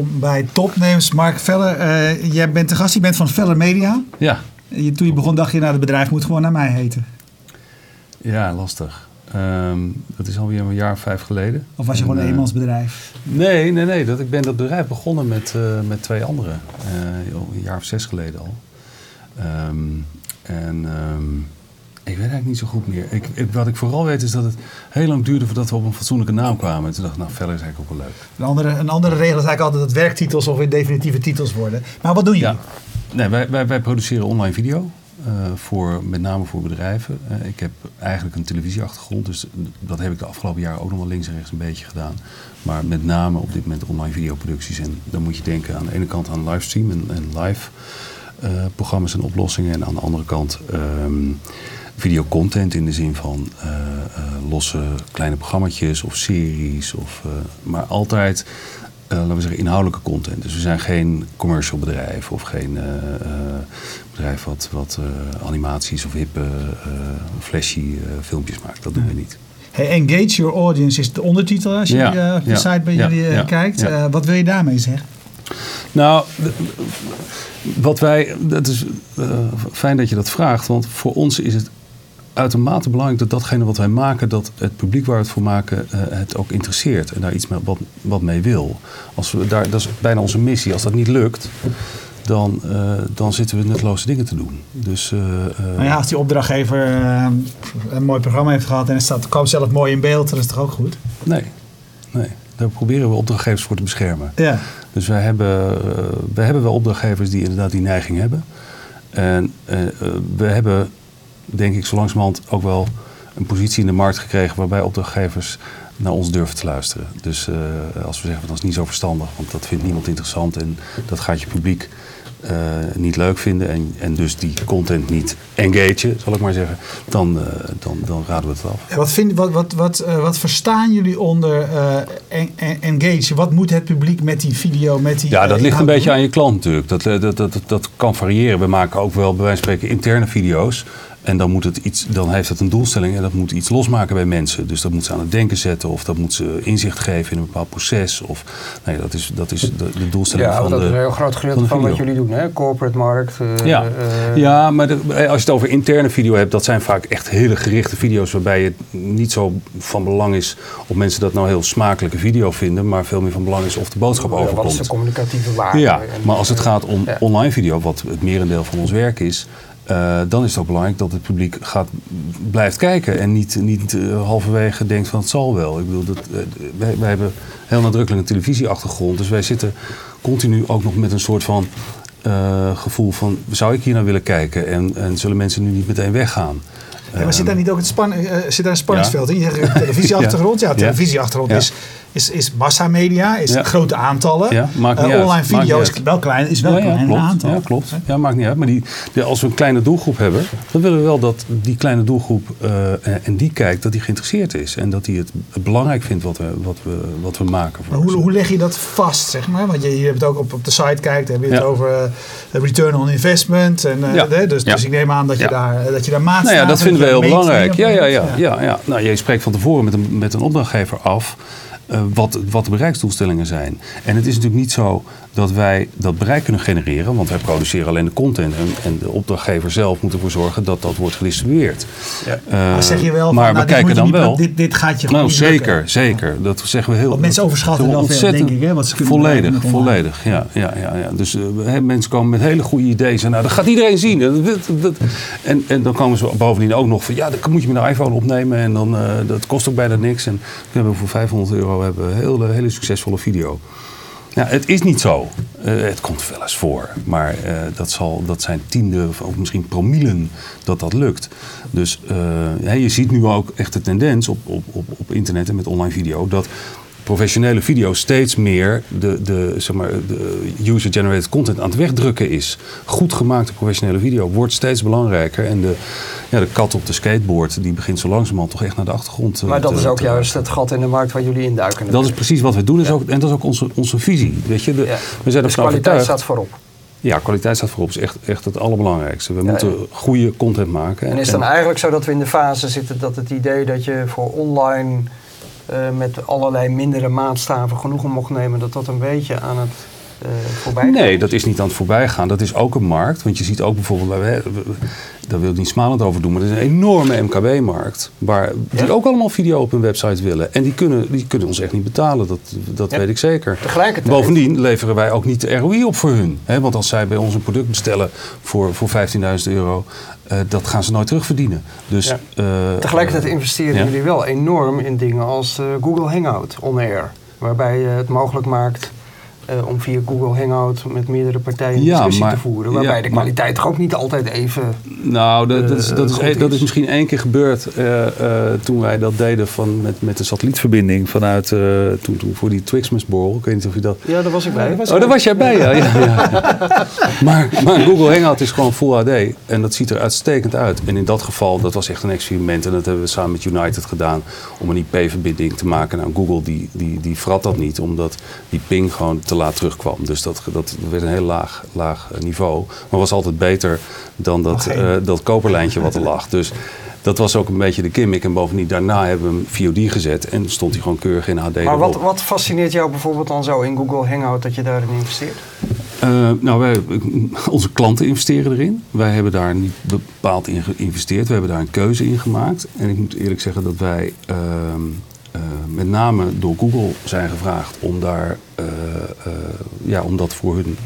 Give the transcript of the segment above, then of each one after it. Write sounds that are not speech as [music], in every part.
welkom bij Topnames. Mark Veller, uh, jij bent de gast, je bent van Veller Media. Ja. Je, toen je begon dacht je, nou het bedrijf moet gewoon naar mij heten. Ja, lastig. Um, dat is alweer een jaar of vijf geleden. Of was je gewoon een uh, eenmansbedrijf? Nee, nee, nee. Dat, ik ben dat bedrijf begonnen met, uh, met twee anderen. Uh, een jaar of zes geleden al. Um, en um, ik weet eigenlijk niet zo goed meer. Ik, wat ik vooral weet is dat het heel lang duurde voordat we op een fatsoenlijke naam kwamen. En toen dacht ik, nou, verder is eigenlijk ook wel leuk. Een andere, een andere regel is eigenlijk altijd dat werktitels of weer definitieve titels worden. Maar wat doen jullie? Ja. Nee, wij, wij, wij produceren online video. Uh, voor, met name voor bedrijven. Uh, ik heb eigenlijk een televisieachtergrond, dus dat heb ik de afgelopen jaren ook nog wel links en rechts een beetje gedaan. Maar met name op dit moment online videoproducties. En dan moet je denken aan de ene kant aan livestream en, en live uh, programma's en oplossingen. En aan de andere kant um, videocontent in de zin van losse kleine programma's of series. Of, maar altijd laten we zeggen, inhoudelijke content. Dus we zijn geen commercial bedrijf of geen bedrijf wat, wat animaties of hippe, flashy filmpjes maakt. Dat doen we niet. Hey, engage your audience is de ondertitel als je ja, op de ja, site bij jullie kijkt. wat wil je daarmee zeggen? Nou, wat wij, dat is fijn dat je dat vraagt, want voor ons is het uitermate belangrijk dat datgene wat wij maken, dat het publiek waar we het voor maken, uh, het ook interesseert en daar iets mee, wat, wat mee wil. Als we daar, dat is bijna onze missie. Als dat niet lukt, dan, uh, dan zitten we nutteloze dingen te doen. Dus, uh, nou ja, als die opdrachtgever een mooi programma heeft gehad en het staat, komt zelf mooi in beeld, dan is het toch ook goed? Nee, nee. Daar proberen we opdrachtgevers voor te beschermen. Ja. Dus wij hebben, wij hebben wel opdrachtgevers die inderdaad die neiging hebben. En we hebben denk ik zo langzamerhand ook wel een positie in de markt gekregen waarbij opdrachtgevers naar ons durven te luisteren. Dus uh, als we zeggen dat is niet zo verstandig, want dat vindt niemand interessant en dat gaat je publiek uh, niet leuk vinden en, en dus die content niet engagen, zal ik maar zeggen, dan, uh, dan, dan raden we het af. Wat, vind, wat, wat, wat, wat verstaan jullie onder en, engage? Wat moet het publiek met die video, met die... Ja, dat ligt een beetje aan je klant natuurlijk. Dat, dat, dat, dat kan variëren. We maken ook wel bij wijze van spreken interne video's. En dan, moet het iets, dan heeft het een doelstelling en dat moet iets losmaken bij mensen. Dus dat moet ze aan het denken zetten of dat moet ze inzicht geven in een bepaald proces. Of, nee, dat is, dat is de, de doelstelling ja, van dat de is een heel groot gedeelte van, van wat jullie doen, hè? corporate markt. Uh, ja. Uh, ja, maar de, als je het over interne video hebt, dat zijn vaak echt hele gerichte video's waarbij het niet zo van belang is of mensen dat nou heel smakelijke video vinden, maar veel meer van belang is of de boodschap ja, overkomt. Wat is de communicatieve waarde? Ja, maar als het gaat om ja. online video, wat het merendeel van ons werk is, uh, dan is het ook belangrijk dat het publiek gaat, blijft kijken en niet, niet uh, halverwege denkt van het zal wel. Ik bedoel, dat, uh, wij, wij, hebben heel nadrukkelijk een televisieachtergrond, dus wij zitten continu ook nog met een soort van gevoel van zou ik hier naar willen kijken en, en zullen mensen nu niet meteen weggaan. Ja, maar zit daar niet ook het span, zit daar een spanningsveld ja. in? Je zegt [laughs] televisieachtergrond. Ja, televisieachtergrond ja. is is, is massamedia, is ja. grote aantallen. Ja, maakt niet uh, online uit. video maakt is wel klein, is wel ja, klein klopt. aantal. Ja, klopt. Ja, maakt niet uit. Maar die, die, als we een kleine doelgroep hebben, dan willen we wel dat die kleine doelgroep uh, en, die kijkt, dat die geïnteresseerd is. En dat die het belangrijk vindt wat we, wat we, wat we maken. Maar hoe, hoe leg je dat vast, zeg maar? Want je, je hebt het ook op, op de site kijkt, heb je het over uh, return on investment. En, dus, dus ik neem aan dat je, daar, dat je daar maatstaven Nou ja, dat vinden we heel belangrijk. Ja, ja, ja, ja, ja. Nou, je spreekt van tevoren met een, met een opdrachtgever af. Uh, wat, wat de bereiksdoelstellingen zijn. En het is natuurlijk niet zo dat wij dat bereik kunnen genereren, want wij produceren alleen de content en, en de opdrachtgever zelf moet ervoor zorgen dat dat wordt gedistribueerd. Ja. Uh, maar zeg je wel, maar van, we nou, kijken dan wel. Dit, dit gaat je nou, goed zeker, lukken. zeker. Dat zeggen we heel. Want mensen overschatten wel veel, denk ik. Hè, wat ze kunnen volledig, volledig. Ja, ja, ja, ja. Dus uh, mensen komen met hele goede ideeën. Zeggen, nou, dat gaat iedereen zien. Dat, dat, dat. En, en dan komen ze bovendien ook nog van, ja, dan moet je met een iPhone opnemen en dan, uh, dat kost ook bijna niks. En we hebben voor 500 euro hebben we een hele, hele succesvolle video. Ja, het is niet zo. Uh, het komt wel eens voor. Maar uh, dat, zal, dat zijn tiende of misschien promielen dat dat lukt. Dus ja, je ziet nu ook echt de tendens op, op, op, op internet en met online video... dat professionele video steeds meer de, de, zeg maar, de user-generated content aan het wegdrukken is. Goed gemaakte professionele video wordt steeds belangrijker. En de, ja, de kat op de skateboard die begint zo langzamerhand toch echt naar de achtergrond Maar dat te, is ook te, juist het gat in de markt waar jullie induiken. Dat is precies wat we doen. Ja. Ook, en dat is ook onze, onze visie. Weet je? De, ja. we zijn dus kwaliteit staat voorop. Ja, kwaliteit staat voorop. is echt, echt het allerbelangrijkste. We ja, moeten goede content maken. En is het dan eigenlijk zo dat we in de fase zitten dat het idee dat je voor online met allerlei mindere maatstaven genoegen mocht nemen dat dat een beetje aan het uh, voorbij Nee, dat is niet aan het voorbijgaan. Dat is ook een markt. Want je ziet ook bijvoorbeeld, daar wil ik niet smalend over doen, maar er is een enorme MKW-markt. Waar die ook allemaal video op hun website willen. En die kunnen, die kunnen ons echt niet betalen, dat, dat weet ik zeker. Tegelijkertijd. Bovendien leveren wij ook niet de ROI op voor hun. Hè? Want als zij bij ons een product bestellen voor, voor 15.000 euro, dat gaan ze nooit terugverdienen. Dus, ja. uh, Tegelijkertijd investeren jullie wel enorm in dingen als Google Hangout on air. Waarbij je het mogelijk maakt uh, om via Google Hangout met meerdere partijen ja, discussie te voeren. Waarbij ja, de kwaliteit toch ook niet altijd even. Nou, dat, dat, is, dat, is, dat is misschien één keer gebeurd uh, toen wij dat deden van, met, met de satellietverbinding vanuit toen, toen voor die Twixmasborrel. Ik weet niet of je dat. Ja, daar was ik bij. Was oh, daar was jij bij, ja. [laughs] ja, maar, maar Google Hangout is gewoon Full HD en dat ziet er uitstekend uit. En in dat geval, dat was echt een experiment en dat hebben we samen met United gedaan om een IP-verbinding te maken. Nou, Google die, die, die vrat dat niet, omdat die ping gewoon te laat terugkwam. Dus dat, dat werd een heel laag, laag niveau. Maar was altijd beter dan dat, uh, dat koperlijntje wat er lag. Dus dat was ook een beetje de gimmick. En bovendien daarna hebben we hem VOD gezet en stond hij gewoon keurig in HD. Maar wat, wat fascineert jou bijvoorbeeld dan zo in Google Hangout dat je daarin investeert? Uh, nou, wij, [laughs] onze klanten investeren erin. Wij hebben daar niet bepaald in geïnvesteerd. We hebben daar een keuze in gemaakt. En ik moet eerlijk zeggen dat wij uh, uh, met name door Google zijn gevraagd om, daar, uh, uh, ja, om dat voor hun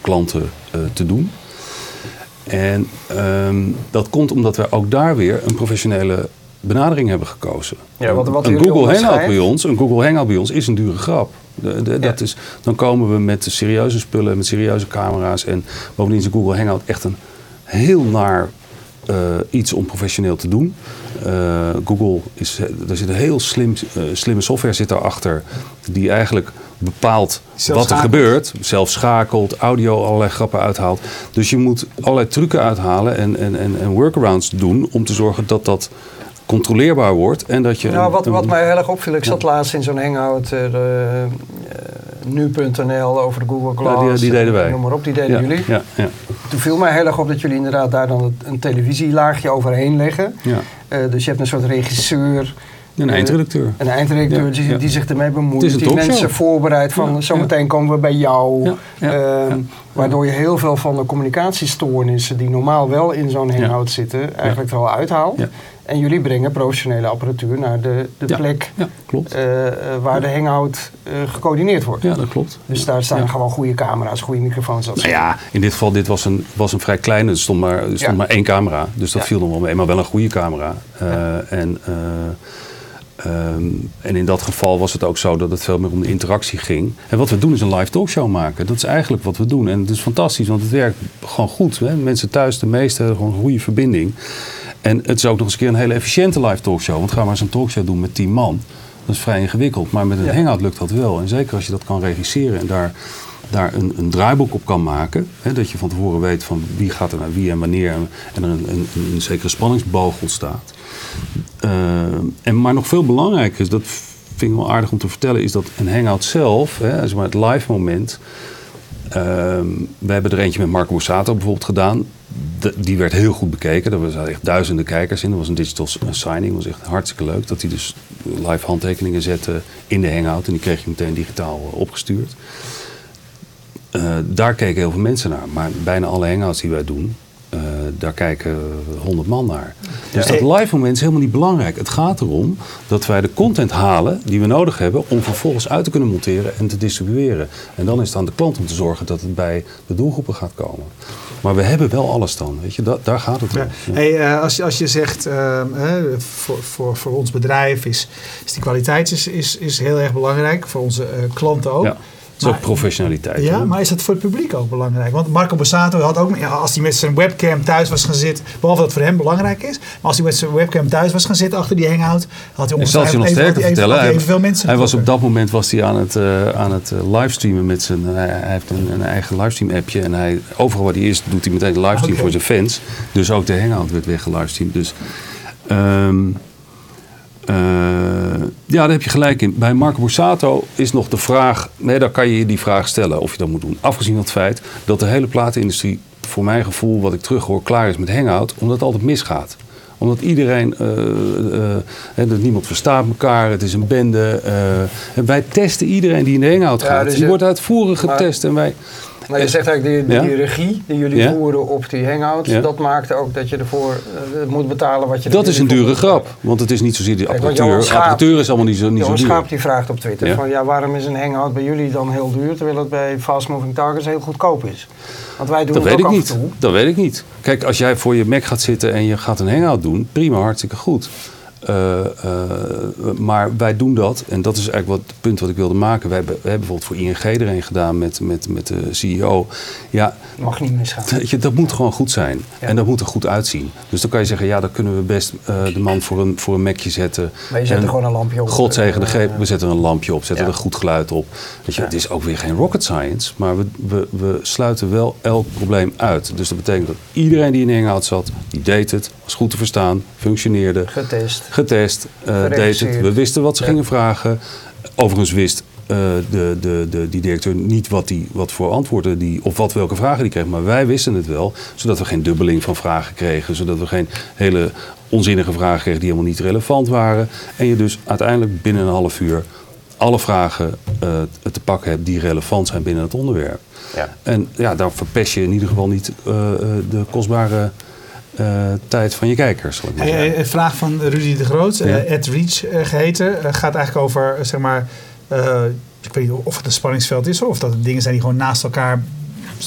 klanten te doen. En um, dat komt omdat wij ook daar weer een professionele benadering hebben gekozen. Ja, wat, wat een Google Hangout bij ons, een Google Hangout bij ons is een dure grap. De, de, dat is, dan komen we met serieuze spullen, met serieuze camera's. En bovendien is een Google Hangout echt een heel naar uh, iets om professioneel te doen. Uh, Google is, er zit een heel slim, uh, slimme software zit daarachter die eigenlijk bepaalt wat er gebeurt. Zelf schakelt, audio allerlei grappen uithaalt. Dus je moet allerlei trucken uithalen en, en, en, en workarounds doen om te zorgen dat dat controleerbaar wordt. En dat je nou, wat, wat mij heel erg opviel, ik zat laatst in zo'n hangout, nu.nl over de Google Glass. Ja, die, die deden wij. Noem maar op, die deden jullie. Ja, ja. Toen viel mij heel erg op dat jullie inderdaad daar dan een televisielaagje overheen leggen. Ja. Uh, dus je hebt een soort regisseur. Een eindredacteur. Een eindredacteur ja, die, die, zich ermee bemoeit. Die mensen voorbereidt van zometeen komen we bij jou. Uh, waardoor je heel veel van de communicatiestoornissen die normaal wel in zo'n hangout zitten, eigenlijk er al uithaalt. En jullie brengen professionele apparatuur naar de, de plek ja, klopt. Uh, waar de hangout uh, gecoördineerd wordt. Ja, dat klopt. Dus daar staan gewoon goede camera's, goede microfoons. Nou ja, in dit geval, dit was een, was een vrij kleine, er stond maar, er stond maar één camera. Dus dat viel nog wel mee, maar wel een goede camera. Uh, en, um, en in dat geval was het ook zo dat het veel meer om de interactie ging. En wat we doen is een live talkshow maken. Dat is eigenlijk wat we doen. En het is fantastisch, want het werkt gewoon goed. Hè? Mensen thuis, de meeste, gewoon een goede verbinding. En het is ook nog eens een keer een hele efficiënte live talkshow. Want ga maar eens een talkshow doen met tien man. Dat is vrij ingewikkeld. Maar met een hangout lukt dat wel. En zeker als je dat kan regisseren en daar, daar een, een draaiboek op kan maken. Hè, dat je van tevoren weet van wie gaat er naar wie en wanneer. En er een, een, een zekere spanningsboog ontstaat. Uh, en, maar nog veel belangrijker is, dat vind ik wel aardig om te vertellen, is dat een hangout zelf, hè, zeg maar het live moment. Uh, we hebben er eentje met Marco Borsato bijvoorbeeld gedaan die werd heel goed bekeken. Er zaten echt duizenden kijkers in. Dat was een digital signing. Dat was echt hartstikke leuk. Dat hij dus live handtekeningen zette in de hangout. En die kreeg je meteen digitaal eh, opgestuurd. Uh, daar keken heel veel mensen naar. Maar bijna alle hangouts die wij doen, uh, daar kijken honderd man naar. Dus dat live moment is helemaal niet belangrijk. Het gaat erom dat wij de content halen die we nodig hebben om vervolgens uit te kunnen monteren en te distribueren. En dan is het aan de klant om te zorgen dat het bij de doelgroepen gaat komen. Maar we hebben wel alles dan, weet je, daar gaat het om. Ja. Hey, uh, als, je, als je zegt, uh, voor, voor, voor ons bedrijf is, is die kwaliteit is, is, is heel erg belangrijk, voor onze klanten ook. Ja is ook professionaliteit. Ja, maar is dat voor het publiek ook belangrijk? Want Marco Bassato had ook, ja, als hij met zijn webcam thuis was gaan zitten, behalve dat het voor hem belangrijk is, maar als hij met zijn webcam thuis was gaan zitten achter die hangout, had hij ongeveer nog sterker vertellen. Hij, mensen. Hij was op dat moment was hij aan het, uh, aan het uh, livestreamen met zijn, uh, hij heeft een, een, eigen livestream appje en hij, overal waar hij is doet hij meteen een livestream okay. voor zijn fans. Dus ook de hangout werd weggelivestreamd. Dus um, uh, ja, daar heb je gelijk in. Bij Marco Borsato is nog de vraag, nee, daar kan je je die vraag stellen of je dat moet doen. Afgezien van het feit dat de hele platenindustrie, voor mijn gevoel, wat ik terughoor, klaar is met Hangout, omdat het altijd misgaat. Omdat iedereen, uh, dat niemand verstaat elkaar, het is een bende. en wij testen iedereen die in de hangout gaat. Dus die wordt uitvoerig getest. en wij, maar je zegt eigenlijk, die, die regie die jullie voeren op die hangout, dat maakt ook dat je ervoor uh, moet betalen wat je Dat is een dure grap, want het is niet zozeer die apparatuur. Schaap, apparatuur is allemaal niet zo, niet zo duur. Schaap die vraagt op Twitter van, ja, waarom is een hangout bij jullie dan heel duur, terwijl het bij Fast Moving Targets heel goedkoop is? Want wij doen dat weet ik niet. Dat weet ik niet. Kijk, als jij voor je Mac gaat zitten en je gaat een hangout doen, prima, hartstikke goed. Uh, uh, maar wij doen dat, en dat is eigenlijk wat het punt wat ik wilde maken. Wij hebben, we hebben bijvoorbeeld voor ING er een gedaan met, met, met de CEO. Ja, Mag niet misgaan. Dat, je, dat moet gewoon goed zijn. En dat moet er goed uitzien. Dus dan kan je zeggen, ja, dan kunnen we best uh, de man voor een, voor een Macje zetten. Maar je zet er gewoon een lampje op. God zegen de greep, we zetten een lampje op, zetten er goed geluid op. Weet je, Het is ook weer geen rocket science, maar we, we, we sluiten wel elk probleem uit. Dus dat betekent dat iedereen die in Hangout zat, die deed het, was goed te verstaan, functioneerde. Getest getest, uh, deed het. We wisten wat ze gingen vragen. Overigens wist uh, de, de, de, die directeur niet wat, die, wat voor antwoorden die, of wat welke vragen die kreeg. Maar wij wisten het wel, zodat we geen dubbeling van vragen kregen. Zodat we geen hele onzinnige vragen kregen die helemaal niet relevant waren. En je dus uiteindelijk binnen een half uur alle vragen uh, te pakken hebt die relevant zijn binnen het onderwerp. Ja. En ja, daar verpest je in ieder geval niet uh, de kostbare tijd van je kijkers. Een vraag van Rudy de Groot, ja. uh, Reach geheten, gaat eigenlijk over, zeg maar, ik weet niet of het een spanningsveld is of dat het dingen zijn die gewoon naast elkaar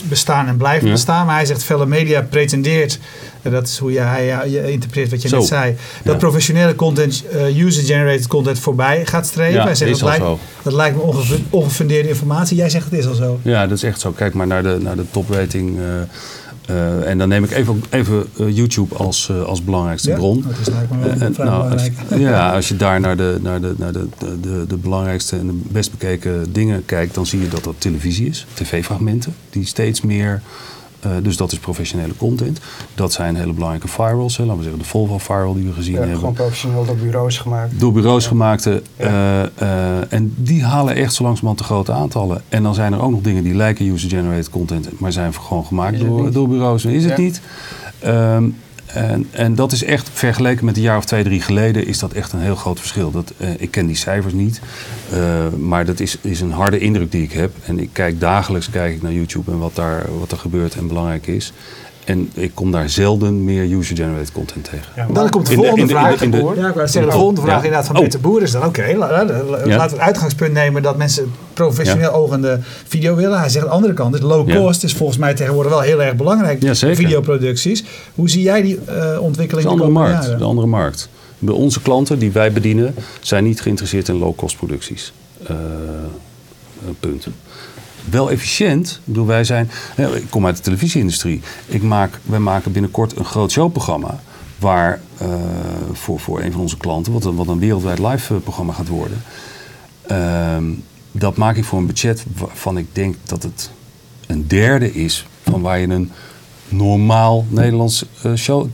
bestaan en blijven bestaan. Maar hij zegt, vele media pretendeert, dat is hoe je, hij je interpreteert wat je net zei, dat professionele content, user-generated content voorbij gaat streven. hij zegt, dat, lijkt, dat lijkt me ongefundeerde informatie. Jij zegt, het is al zo. Ja, dat is echt zo. Kijk maar naar de, naar de toprating uh, en dan neem ik even, even uh, YouTube als, uh, als belangrijkste ja, bron. Dat is eigenlijk wel nou, als, [laughs] Ja, als je daar naar, de, naar, de, naar de, de, de belangrijkste en de best bekeken dingen kijkt, dan zie je dat dat televisie is. TV-fragmenten, die steeds meer uh, dus dat is professionele content. Dat zijn hele belangrijke firewalls. Hè. Laten we zeggen de Volvo firewall die we gezien ja, hebben. Gewoon professioneel door bureaus gemaakt. Door bureaus ja. gemaakte. Uh, uh, en die halen echt zo langzamerhand te grote aantallen. En dan zijn er ook nog dingen die lijken user-generated content. Maar zijn gewoon gemaakt door, door bureaus. En is het niet. Um, en, en, dat is echt, vergeleken met een jaar of twee, drie geleden, is dat echt een heel groot verschil. Dat, uh, ik ken die cijfers niet, uh, maar dat is, is een harde indruk die ik heb. En ik kijk dagelijks kijk ik naar YouTube en wat, daar, wat er gebeurt en belangrijk is. En ik kom daar zelden meer user-generated content tegen. Ja, dan komt de volgende vraag. De, de, de, ja, ik de volgende vraag inderdaad van oh. Peter Boer is dan oké. Okay, laten we het uitgangspunt nemen dat mensen professioneel ogende video willen. Hij zegt aan de andere kant, dus low cost is volgens mij tegenwoordig wel heel erg belangrijk in videoproducties. Hoe zie jij die uh, ontwikkeling de andere markt, jaren? De andere markt. Bij onze klanten die wij bedienen zijn niet geïnteresseerd in low-cost producties. Uh, punt wel efficiënt. Ik bedoel, wij zijn, ik kom uit de televisieindustrie. Ik maak, wij maken binnenkort een groot showprogramma. Waar uh, voor, voor een van onze klanten, wat een, wat een wereldwijd live eh, programma gaat worden. Uh, dat maak ik voor een budget waarvan ik denk dat het een derde is van waar je een normaal Nederlands show,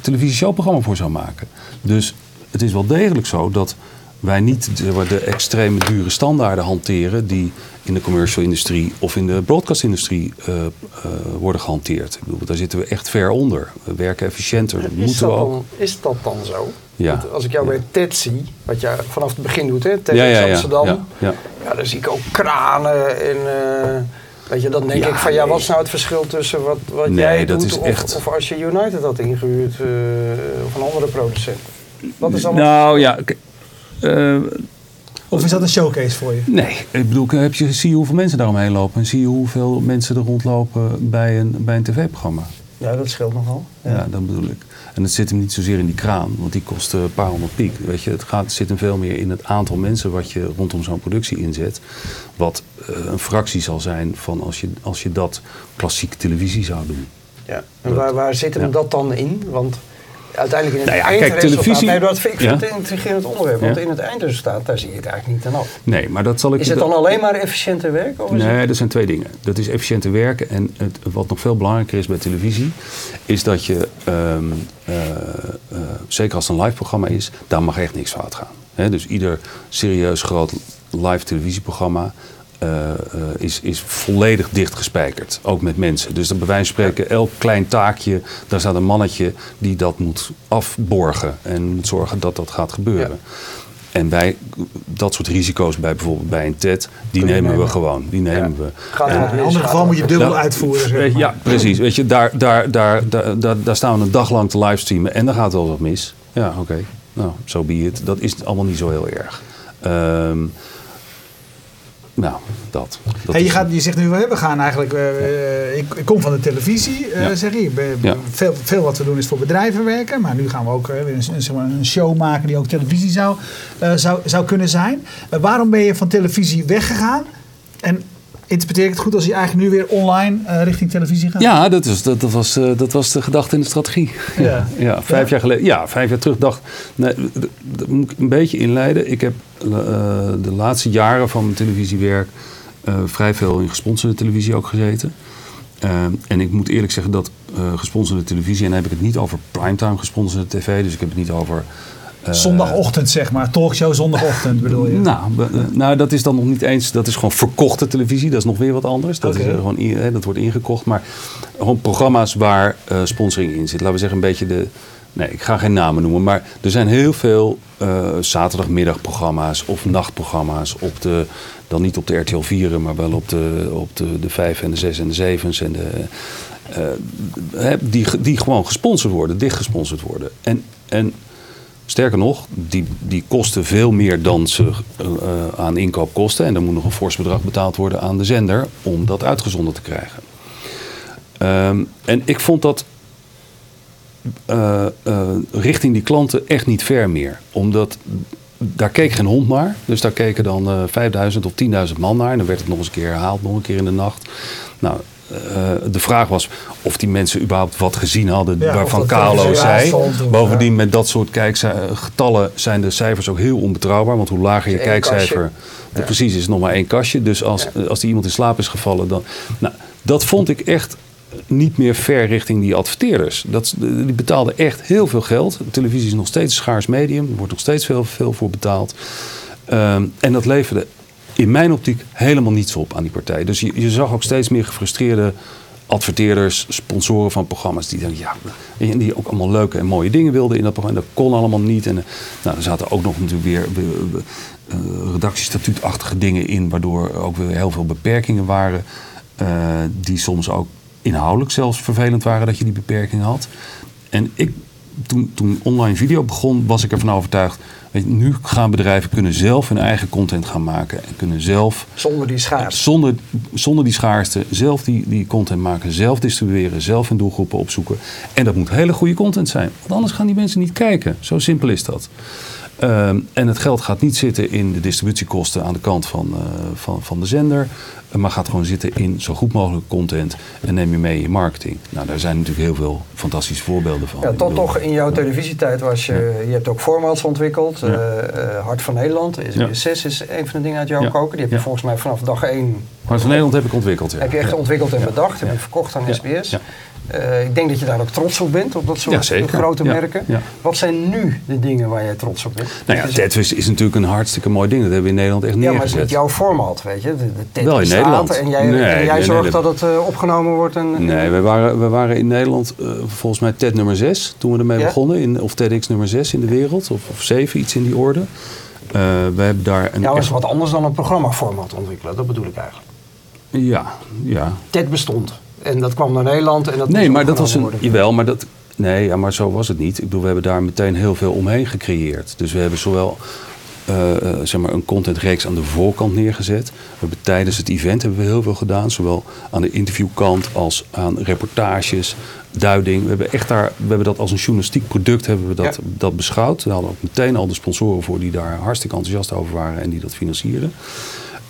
tele, voor zou maken. Dus het is wel degelijk zo dat wij niet de, de extreme dure standaarden hanteren die in de commercial industrie of in de broadcast-industrie uh, uh, worden gehanteerd. Ik bedoel, daar zitten we echt ver onder. We werken efficiënter. Is, moeten we ook. Dan, is dat dan zo? Ja. als ik jou bij TED zie, wat je vanaf het begin doet, hè, TED ja, ja, Amsterdam. Ja, ja. ja, dan zie ik ook kranen en... Uh, Weet je, dan denk ik van ja, wat is nou het verschil tussen wat, wat nee, jij doet of, echt... of, als je United had ingehuurd uh, of een andere producent? Wat is allemaal nou ja, of is dat een showcase voor je? Nee, ik bedoel, heb je, zie je hoeveel mensen daaromheen lopen en zie je hoeveel mensen er rondlopen bij een, bij een tv-programma. Ja, dat scheelt nogal. Ja. ja, dat bedoel ik. En het zit hem niet zozeer in die kraan, want die kost een paar honderd piek. Weet je, het gaat, zit hem veel meer in het aantal mensen wat je rondom zo'n productie inzet. Wat uh, een fractie zal zijn van als je, als je dat klassieke televisie zou doen. Ja, en waar, waar zit hem ja. dat dan in? Want uiteindelijk in het nou ja, eindresultaat... Televisie, nee, dat vind ik ja. het intrigerend onderwerp. Want in het eindresultaat, daar zie je het eigenlijk niet aan af. Nee, maar dat zal ik... Is het dan alleen maar efficiënter werken? Of nee, het... dat zijn twee dingen. Dat is efficiënter werken. En het, wat nog veel belangrijker is bij televisie... is dat je, um, uh, uh, zeker als het een live programma is... daar mag echt niks fout gaan. He, dus ieder serieus groot live televisieprogramma... is, is volledig dichtgespijkerd. Ook met mensen. Dus dat bij wijze van spreken, elk klein taakje, daar staat een mannetje die dat moet afborgen. En moet zorgen dat dat gaat gebeuren. En wij, dat soort risico's bij bijvoorbeeld bij een TED, die nemen, we gewoon. Die nemen we. in een ander geval moet je dubbel nou, uitvoeren. Ja, precies. Weet je, daar, daar, daar, daar, daar, staan we een dag lang te livestreamen en dan gaat wel wat mis. Ja, oké. Nou, zo so be it. Dat is allemaal niet zo heel erg. Um, nou, dat. dat hey, je, gaat, je zegt nu, we gaan eigenlijk, uh, ik, ik, kom van de televisie, uh, zeg je. Veel, veel wat we doen is voor bedrijven werken, maar nu gaan we ook uh, een, zeg maar een, show maken die ook televisie zou, zou, zou kunnen zijn. waarom ben je van televisie weggegaan? En interpreteer ik het goed als je eigenlijk nu weer online uh, richting televisie gaat? Ja, dat, is, dat, dat, was, uh, dat was de gedachte in de strategie. Ja, ja vijf jaar geleden. Ja, vijf jaar terug dacht. Nee, dat moet ik een beetje inleiden. Ik heb uh, de laatste jaren van mijn televisiewerk vrij veel in gesponsorde televisie ook gezeten. en ik moet eerlijk zeggen dat gesponsorde televisie, en dan heb ik het niet over primetime gesponsorde tv, dus ik heb het niet over zondagochtend, zeg maar. Talkshow zondagochtend bedoel je? Nou, eh, nou, dat is dan nog niet eens... Dat is gewoon verkochte televisie. Dat is nog weer wat anders. Dat, is, gewoon, dat wordt ingekocht. Maar gewoon programma's waar uh, sponsoring in zit. Laten we zeggen een beetje de... Nee, ik ga geen namen noemen. Maar er zijn heel veel zaterdagmiddagprogramma's of nachtprogramma's. Op de, dan niet op de RTL 4, maar wel op de, op de, de 5 en de 6 en de 7's. En de, die, die gewoon gesponsord worden, dicht gesponsord worden. En... en Sterker nog, die, die kosten veel meer dan ze uh, aan inkoop kosten. En er moet nog een fors bedrag betaald worden aan de zender om dat uitgezonden te krijgen. Um, en ik vond dat uh, uh, richting die klanten echt niet ver meer. Omdat daar keek geen hond naar. Dus daar keken dan 5000 of 10.000 man naar. En dan werd het nog eens een keer herhaald, nog een keer in de nacht. Nou, uh, de vraag was of die mensen überhaupt wat gezien hadden waarvan Carlo zei. Bovendien met dat soort kijkgetallen zijn de cijfers ook heel onbetrouwbaar. Want hoe lager je kijkcijfer, precies is het nog maar één kastje. Dus als, als die iemand in slaap is gevallen, dan... Nou, dat vond ik echt niet meer ver richting die adverteerders. Dat, die betaalden echt heel veel geld. televisie is nog steeds een schaars medium. Er wordt nog steeds veel, veel voor betaald. Um, en dat leverde in mijn optiek helemaal niets op aan die partij. Dus je, je zag ook steeds meer gefrustreerde adverteerders, sponsoren van programma's die dan ja, die ook allemaal leuke en mooie dingen wilden in dat programma. Dat kon allemaal niet. En nou, er zaten ook nog natuurlijk weer uh, redactiestatuutachtige dingen in, waardoor ook weer heel veel beperkingen waren. Uh, die soms ook inhoudelijk zelfs vervelend waren dat je die beperkingen had. En ik, toen, toen online video begon, was ik ervan overtuigd nu gaan bedrijven kunnen zelf hun eigen content gaan maken. En kunnen zelf... Zonder die schaarste. Zonder, zonder die schaarste. Zelf die, die content maken. Zelf distribueren. Zelf hun doelgroepen opzoeken. En dat moet hele goede content zijn. Want anders gaan die mensen niet kijken. Zo simpel is dat. Ehm, en het geld gaat niet zitten in de distributiekosten aan de kant van, uh, van, van de zender. Maar gaat gewoon zitten in zo goed mogelijk content en neem je mee in marketing. Nou, daar zijn natuurlijk heel veel fantastische voorbeelden van. Ja, tot toch in jouw televisietijd was je, je hebt ook formats ontwikkeld. Ja. Uh, Hart van Nederland, SBS 6 is een van de dingen uit jouw koken. Die heb je volgens mij vanaf dag 1... Hart van Nederland heb ik ontwikkeld, ja. Heb je echt ontwikkeld en bedacht, heb je verkocht aan SBS. Uh, ik denk dat je daar ook trots op bent, op dat soort grote merken. Wat zijn nu de dingen waar jij trots op bent? Nou ja, Tetris is natuurlijk een hartstikke mooi ding. Dat hebben we in Nederland echt neergezet. Ja, maar het is jouw format, weet je. De, de Wel in Nederland. En jij, en jij zorgt dat het uh, opgenomen wordt. En, nee, we waren, we waren in Nederland uh, volgens mij TED nummer 6 toen we ermee begonnen. In, of TEDx nummer 6 in de wereld. Of, of 7, iets in die orde. we hebben daar een... Ja, dat is wat anders dan een programmaformat ontwikkelen. Dat bedoel ik eigenlijk. Ja, ja. TED bestond. En dat kwam naar Nederland. En dat nee, maar dat was een. Jawel, maar dat. Nee, ja, maar zo was het niet. Ik bedoel, we hebben daar meteen heel veel omheen gecreëerd. Dus we hebben zowel uh, zeg maar een contentreeks aan de voorkant neergezet. We hebben tijdens het event hebben we heel veel gedaan. Zowel aan de interviewkant als aan reportages, duiding. We hebben echt daar, we hebben dat als een journalistiek product hebben we dat, dat beschouwd. We hadden ook meteen al de sponsoren voor die daar hartstikke enthousiast over waren en die dat financieren.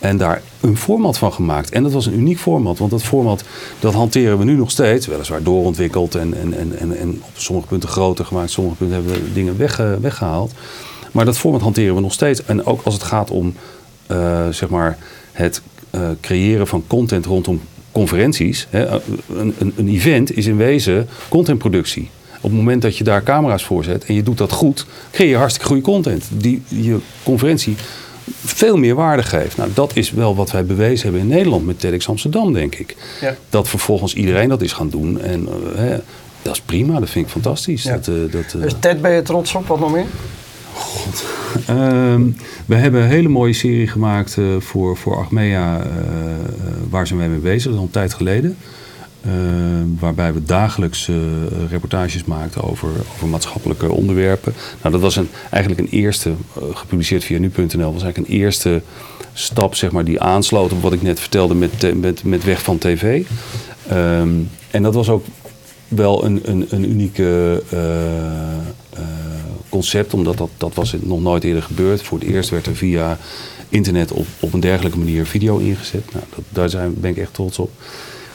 En daar een format van gemaakt. En dat was een uniek format. Want dat format dat hanteren we nu nog steeds. Weliswaar doorontwikkeld en, en, en, en, op sommige punten groter gemaakt. Sommige punten hebben we dingen weg, weggehaald. Maar dat format hanteren we nog steeds. En ook als het gaat om uh, zeg maar het uh, creëren van content rondom conferenties. Hè, een, een, een event is in wezen contentproductie. Op het moment dat je daar camera's voor zet en je doet dat goed, creëer je hartstikke goede content. Die je conferentie veel meer waarde geeft. Nou, dat is wel wat wij bewezen hebben in Nederland met TEDx Amsterdam, denk ik. Ja. Dat vervolgens iedereen dat is gaan doen. En uh, dat is prima, dat vind ik fantastisch. Dat, uh, dat, dus TED ben je trots op, wat nog meer? God. [laughs] Ehm, we hebben een hele mooie serie gemaakt voor, voor Achmea, waar zijn wij mee bezig, dat is al een tijd geleden. Ehm, waarbij we dagelijks uh, reportages maakten over, over maatschappelijke onderwerpen. Nou, dat was een, eigenlijk een eerste, uh, gepubliceerd via nu.nl, was eigenlijk een eerste stap zeg maar, die aansloot op wat ik net vertelde met, met, met Weg van TV. Ehm, en dat was ook wel een, een, een unieke concept, omdat dat, dat was nog nooit eerder gebeurd. Voor het eerst werd er via internet op, op een dergelijke manier video ingezet. Nou, dat, daar zijn, ben ik echt trots op.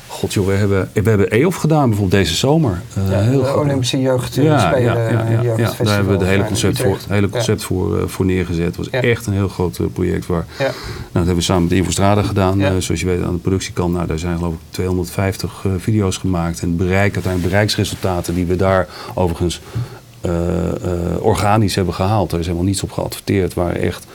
God joh, we hebben, we hebben EOF gedaan bijvoorbeeld deze zomer. Uh, ja, heel de Olympische jeugd ja, ja, ja, ja, ja, daar hebben we het hele concept, voor, hele concept voor, uh, voor neergezet. Het was echt een heel groot uh, project. Waar, nou, dat hebben we samen met Infostrada gedaan. zoals je weet aan de productiekant. Nou, daar zijn geloof ik 250 video's gemaakt. En bereik, uiteindelijk bereiksresultaten die we daar overigens organisch hebben gehaald. Er is helemaal niets op geadverteerd. Waren echt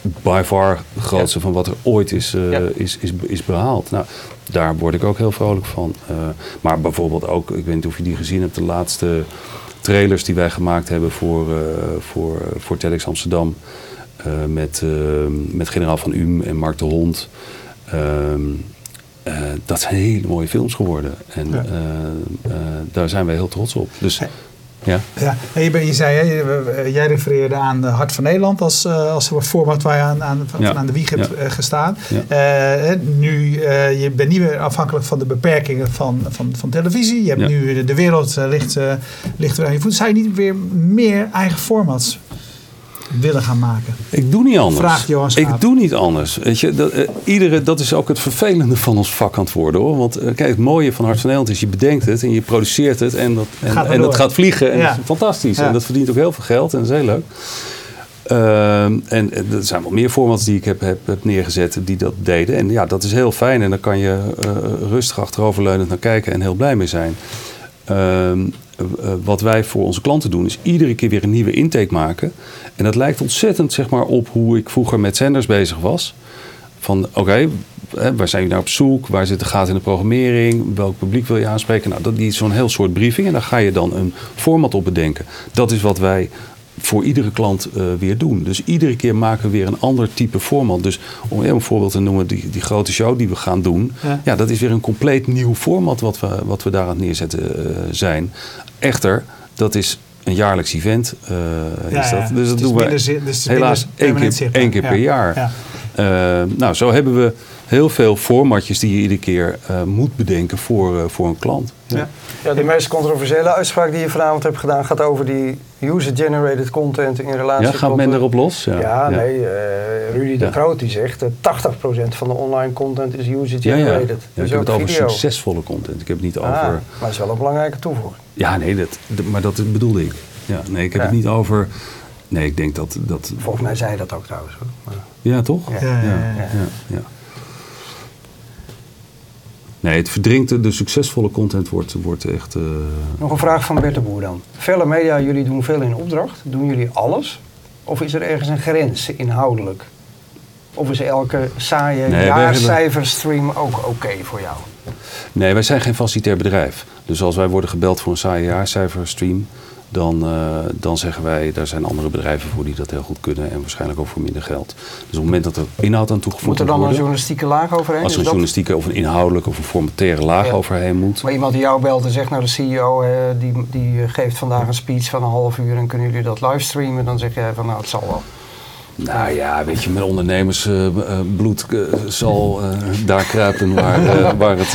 by far het grootste van wat er ooit is, is, is, is behaald. Nou, daar word ik ook heel vrolijk van. Uh, maar bijvoorbeeld ook, ik weet niet of je die gezien hebt, de laatste trailers die wij gemaakt hebben voor, uh, voor, voor TEDx Amsterdam. Uh, met, met generaal van Um en Mark de Hond. Ehm, dat zijn hele mooie films geworden. En ja. daar zijn wij heel trots op. Dus ja. ja. Je, je zei, hè, jij refereerde aan de Hart van Nederland als, uh, als format waar je aan, aan, aan de wieg hebt uh, gestaan. Uh, nu, je bent niet meer afhankelijk van de beperkingen van, van, van televisie. Je hebt nu de, de wereld ligt, ligt weer aan je voet. Zou je niet weer meer eigen formats willen gaan maken? Ik doe niet anders. Vraagt Johan Ik doe niet anders. Weet je, dat, uh, iedere, dat is ook het vervelende van ons vak aan het worden hoor. Want uh, kijk, het mooie van Hart van Nederland is je bedenkt het en je produceert het en dat, en, gaat, en dat gaat vliegen. En ja. dat is fantastisch. En dat verdient ook heel veel geld en dat is heel leuk. Uh, en er zijn wel meer formats die ik heb, heb, heb, neergezet die dat deden. En ja, dat is heel fijn. En dan kan je uh, rustig achteroverleunend naar kijken en heel blij mee zijn. Ehm, wat wij voor onze klanten doen, is iedere keer weer een nieuwe intake maken. En dat lijkt ontzettend zeg maar, op hoe ik vroeger met zenders bezig was. Van oké, waar zijn jullie nou op zoek? Waar zit de gaten in de programmering? Welk publiek wil je aanspreken? Nou, dat is zo'n heel soort briefing. En daar ga je dan een format op bedenken. Dat is wat wij voor iedere klant uh, weer doen. Dus iedere keer maken we weer een ander type format. Dus om een voorbeeld te noemen, die, die grote show die we gaan doen. Ja. ja. dat is weer een compleet nieuw format wat we, wat we daar aan het neerzetten uh, zijn. Echter, dat is een jaarlijks event. Uh, ja, is dat. Dus dat doen we dus helaas één keer, één keer per jaar. Uh, nou, zo hebben we heel veel formatjes die je iedere keer uh, moet bedenken voor, uh, voor een klant. Ja. ja, de meest controversiële uitspraak die je vanavond hebt gedaan gaat over die user-generated content in relatie ja, gaat tot... men erop los? Ja, ja, nee, uh, Rudy de Groot die zegt 80% van de online content is user-generated. Ja, ja. Dus ik heb het over succesvolle content. Ik heb het niet ah, over... Maar dat is wel een belangrijke toevoeging. Ja, nee, dat, maar dat bedoelde ik. Ja, nee, ik heb het niet over... Nee, ik denk dat... dat Volgens mij zei je dat ook trouwens. Hoor. Maar... Ja, toch? ja. ja, ja. Nee, het verdrinkt, de succesvolle content wordt, wordt echt... Uh... Nog een vraag van Bert de Boer dan. Vele media, jullie doen veel in opdracht. Doen jullie alles? Of is er ergens een grens inhoudelijk? Of is elke saaie nee, jaarcijferstream ook oké voor jou? Nee, wij zijn geen facilitair bedrijf. Dus als wij worden gebeld voor een saaie jaarcijferstream dan, uh, dan zeggen wij, daar zijn andere bedrijven voor die dat heel goed kunnen en waarschijnlijk ook voor minder geld. Dus op het moment dat er inhoud aan toegevoegd wordt. Moet er dan een journalistieke laag overheen? Als er een journalistieke of een inhoudelijke of een formatere laag overheen moet. Maar iemand die jou belt en zegt, nou de CEO die, die geeft vandaag een speech van een half uur en kunnen jullie dat livestreamen? Dan zeg jij van nou het zal wel. Nou ja, weet je, met ondernemersbloed uh, uh, zal uh, daar kruipen waar, [laughs] waar het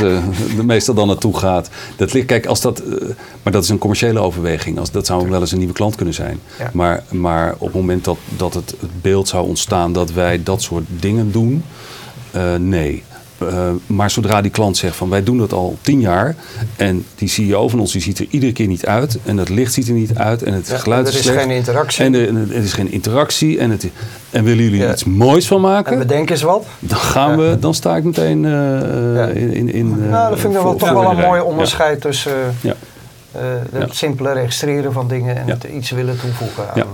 de meestal dan naartoe gaat. Dat ligt, kijk, als dat, maar dat is een commerciële overweging. Als, dat zou wel eens een nieuwe klant kunnen zijn. Ja. Maar, maar op het moment dat, dat het, het beeld zou ontstaan dat wij dat soort dingen doen, nee. Uh, maar zodra die klant zegt van wij doen dat al tien jaar en die CEO van ons die ziet er iedere keer niet uit en het licht ziet er niet uit en het ja, geluid is slecht. Er is geen interactie. En er, er is geen interactie en, het, en willen jullie ja. iets moois van maken? En bedenken eens wat. Dan gaan we, dan sta ik meteen uh, in, in, in Nou, dat vind ik wel toch wel een mooi onderscheid tussen het simpele registreren van dingen en het iets willen toevoegen aan.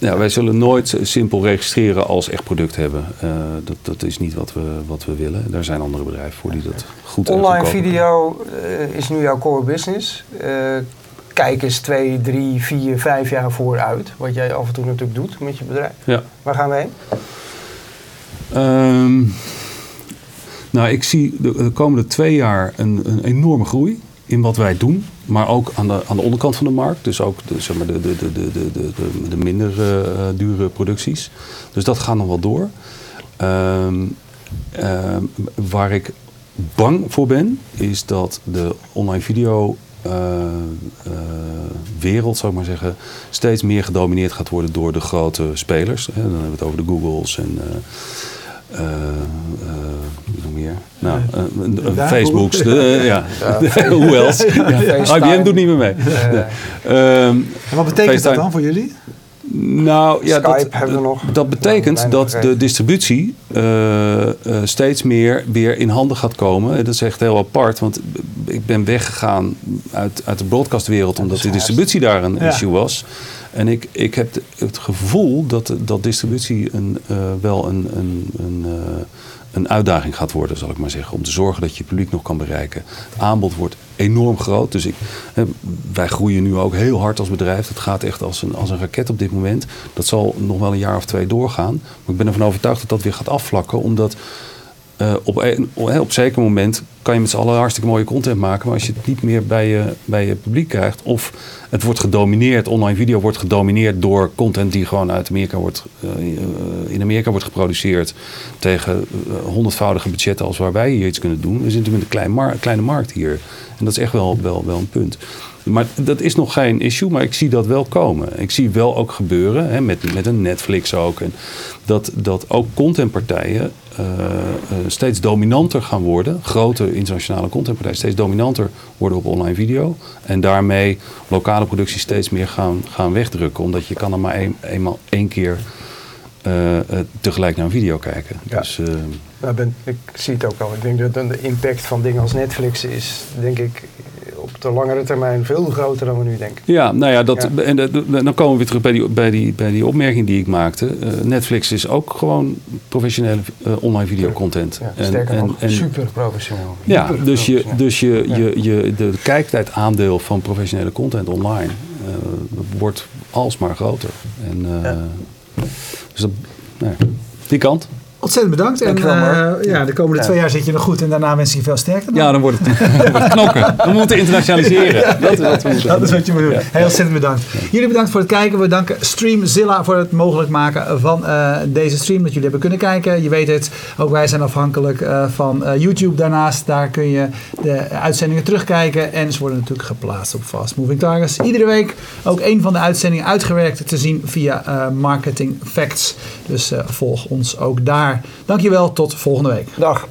Ja, wij zullen nooit simpel registreren als echt product hebben. dat, dat is niet wat we, wat we willen. Daar zijn andere bedrijven voor die dat goed Online video is nu jouw core business. kijk eens twee, drie, vier, vijf jaar vooruit. Wat jij af en toe natuurlijk doet met je bedrijf. Ja. Waar gaan we heen? Ehm, nou, ik zie de, komende twee jaar een, een, enorme groei in wat wij doen. Maar ook aan de, aan de onderkant van de markt. Dus ook de, zeg maar de, de, de, de, de, de, minder uh, dure producties. Dus dat gaat nog wel door. Ehm, ehm, waar ik bang voor ben, is dat de online video uh, wereld, zou ik maar zeggen, steeds meer gedomineerd gaat worden door de grote spelers. Dan hebben we het over de Googles en uh, nog meer. Nou, Facebooks, de, ja. Hoe else? IBM doet niet meer mee. en wat betekent dat dan voor jullie? Nou ja, dat, hebben we nog. dat betekent dat de distributie uh, uh, steeds meer weer in handen gaat komen. Dat is echt heel apart, want ik ben weggegaan uit, uit de broadcastwereld omdat de distributie daar een issue was. En ik, ik heb het gevoel dat, dat distributie een, uh, wel een, een, een een uitdaging gaat worden, zal ik maar zeggen. Om te zorgen dat je publiek nog kan bereiken. Het aanbod wordt enorm groot. Dus ik, wij groeien nu ook heel hard als bedrijf. Het gaat echt als een, als een raket op dit moment. Dat zal nog wel een jaar of twee doorgaan. Maar ik ben ervan overtuigd dat dat weer gaat afvlakken. Omdat uh, op, een, op zeker moment kan je met z'n allen hartstikke mooie content maken. Maar als je het niet meer bij je, bij je publiek krijgt. Of het wordt gedomineerd, online video wordt gedomineerd door content die gewoon uit Amerika wordt, uh, in Amerika wordt geproduceerd. Tegen honderdvoudige budgetten als waar wij hier iets kunnen doen. We zitten met een klein kleine markt hier. En dat is echt wel, wel, wel een punt. Maar dat is nog geen issue, maar ik zie dat wel komen. Ik zie wel ook gebeuren, hè, met, met een Netflix ook. En dat, dat ook contentpartijen uh, steeds dominanter gaan worden. Grote internationale contentpartijen steeds dominanter worden op online video. En daarmee lokale producties steeds meer gaan, gaan wegdrukken. Omdat je kan er maar een, eenmaal één keer uh, tegelijk naar een video kijken. Ja. Dus, ben, ik zie het ook al. Ik denk dat de impact van dingen als Netflix is, denk ik, op de langere termijn veel groter dan we nu denken. Ja, nou ja, dat, En dan komen we weer terug bij die, bij die, bij die opmerking die ik maakte. Uh, Netflix is ook gewoon professionele uh, online videocontent. Ja, sterker en, nog, en, super professioneel. Ja, dus, je, dus je, je, je, de kijktijd aandeel van professionele content online uh, wordt alsmaar groter. En, dus dat, nou die kant. Ontzettend bedankt. En uh, ja, de komende twee jaar zit je nog goed. En daarna wens ik je veel sterkte. Ja, [laughs] dan wordt het, knokken. We moeten internationaliseren. [laughs] dat is wat we moeten Dat is wat je moet doen. Heel ontzettend bedankt. Jullie bedankt voor het kijken. We danken Streamzilla voor het mogelijk maken van uh, deze stream. Dat jullie hebben kunnen kijken. Je weet het, ook wij zijn afhankelijk uh, van YouTube daarnaast. Daar kun je de uitzendingen terugkijken. En ze worden natuurlijk geplaatst op Fast Moving Targets. Iedere week ook een van de uitzendingen uitgewerkt te zien via Marketing Facts. Dus volg ons ook daar. Dankjewel, tot volgende week. Dag.